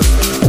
love.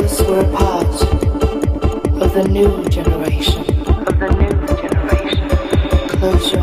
we're a part of the new generation. Of the new generation. Close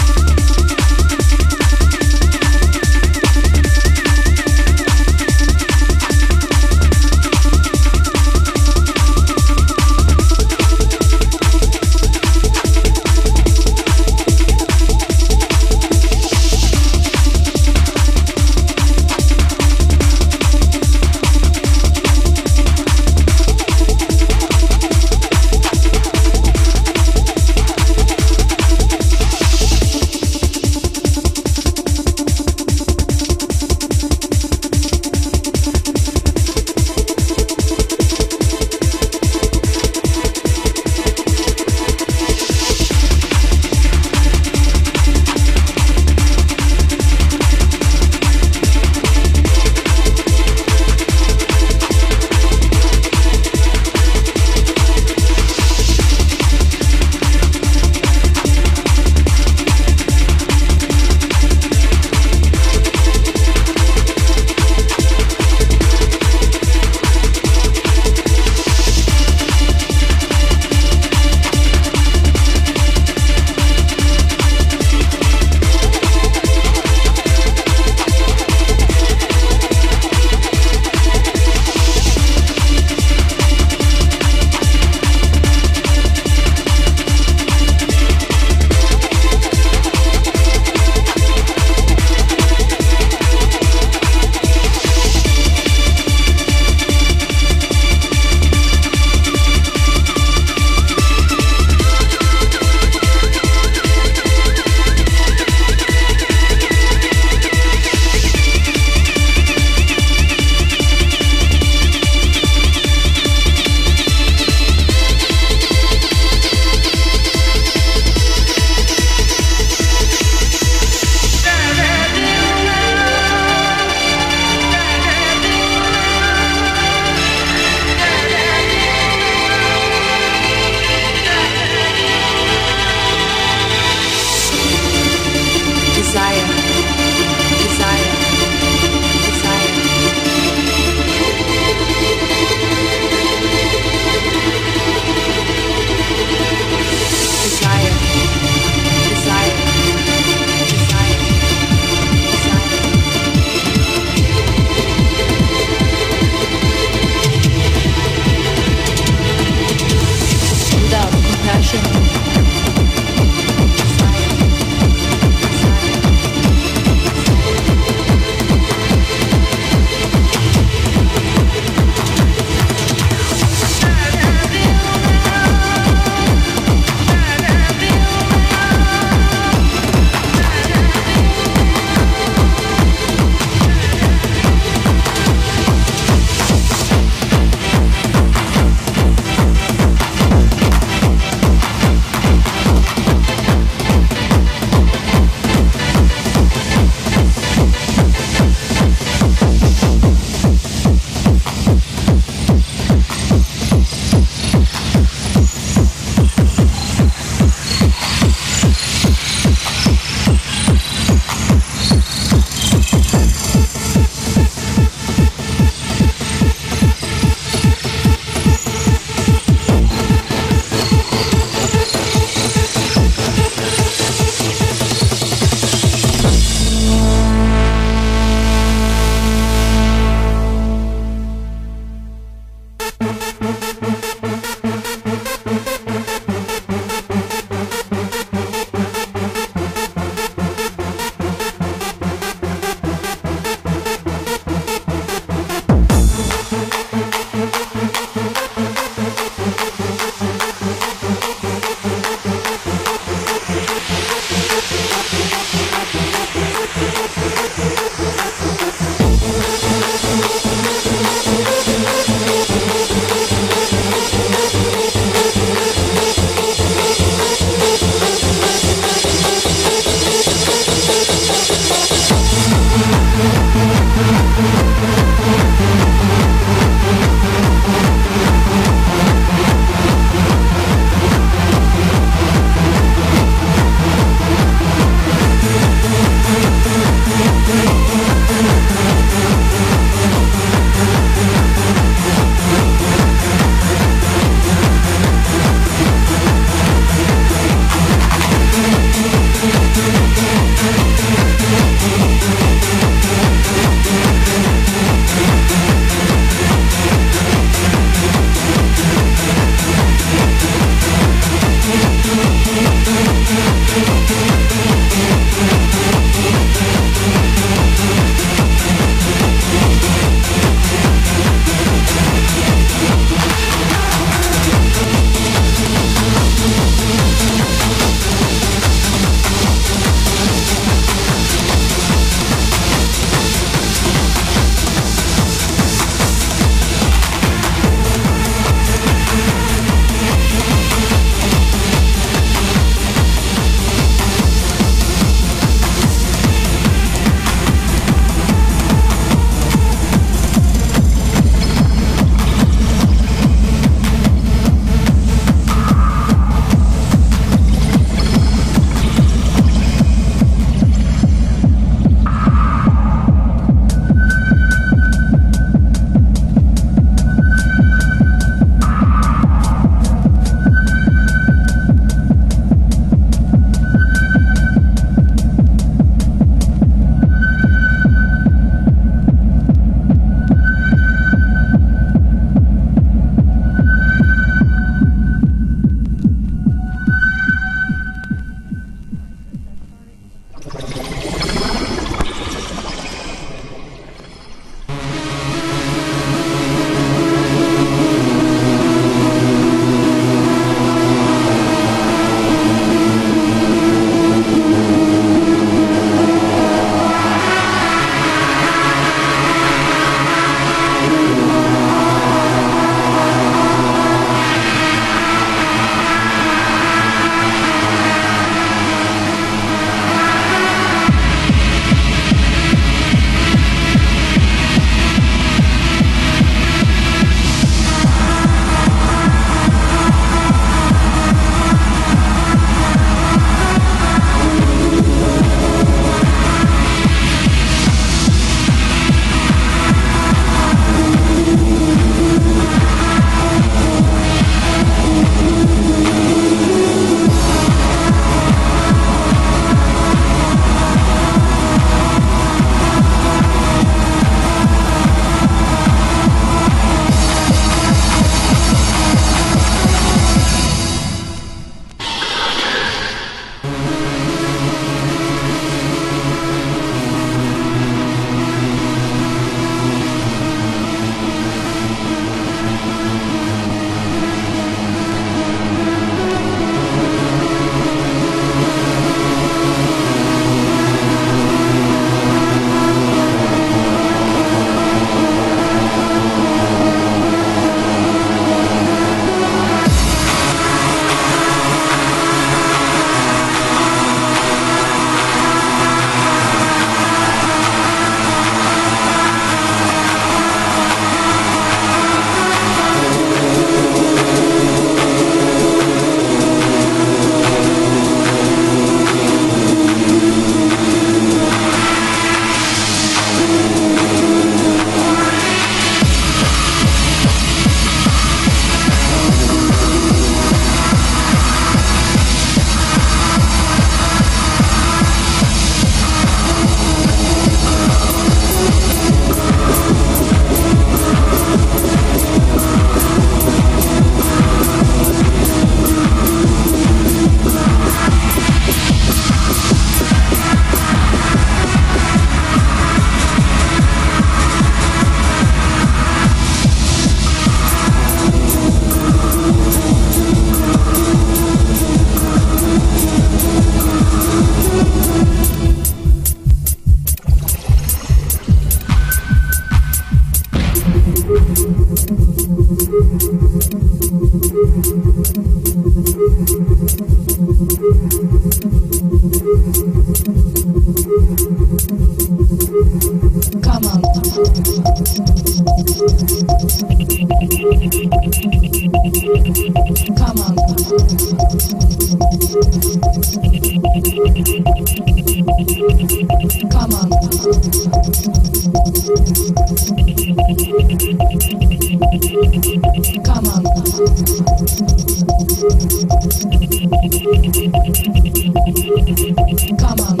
Come on.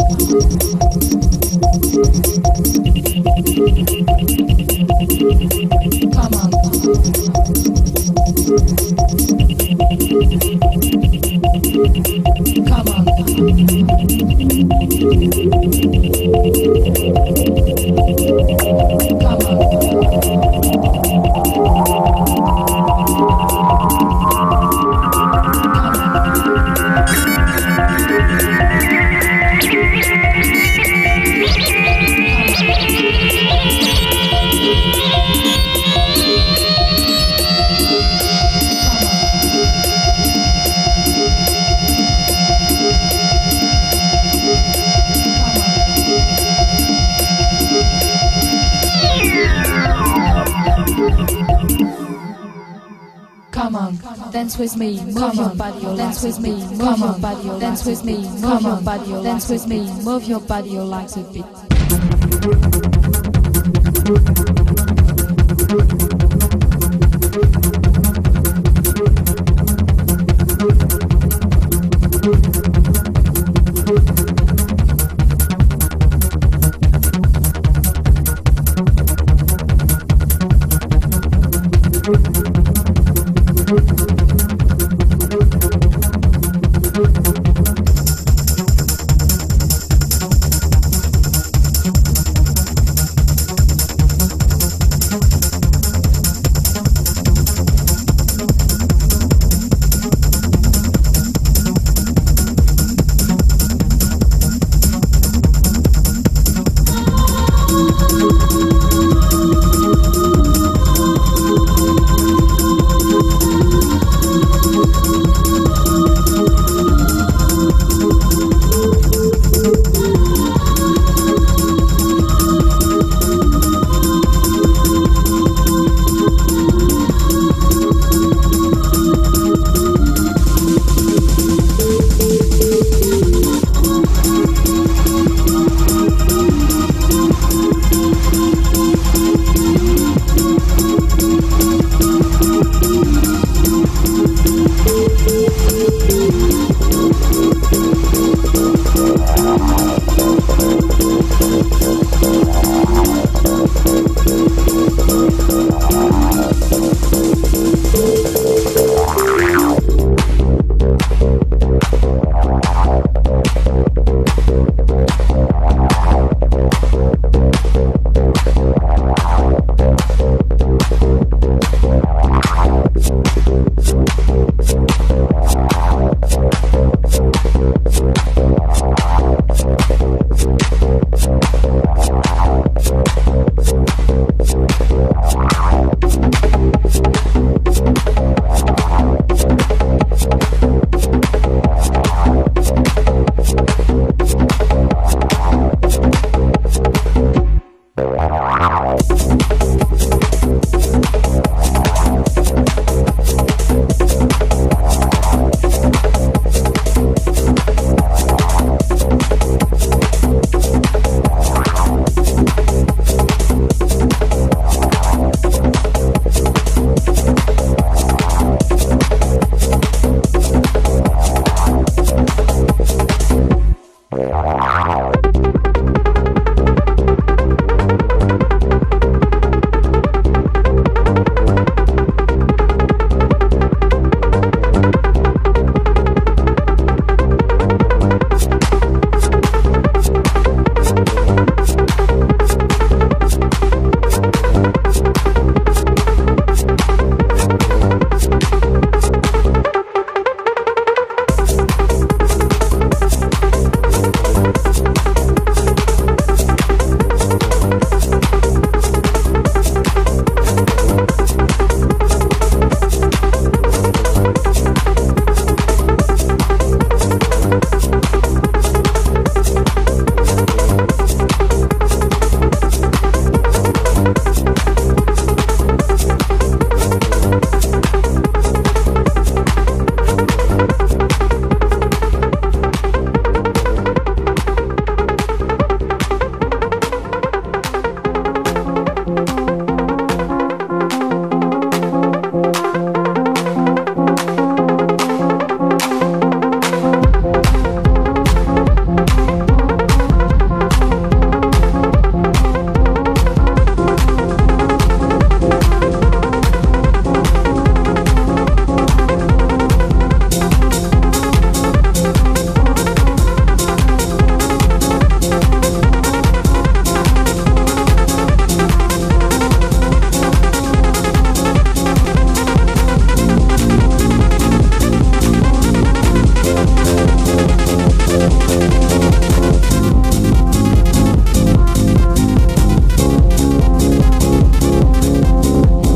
with me, move your body, dance with me, move your body, dance with me, move your body, dance with me, move your body, legs a bit.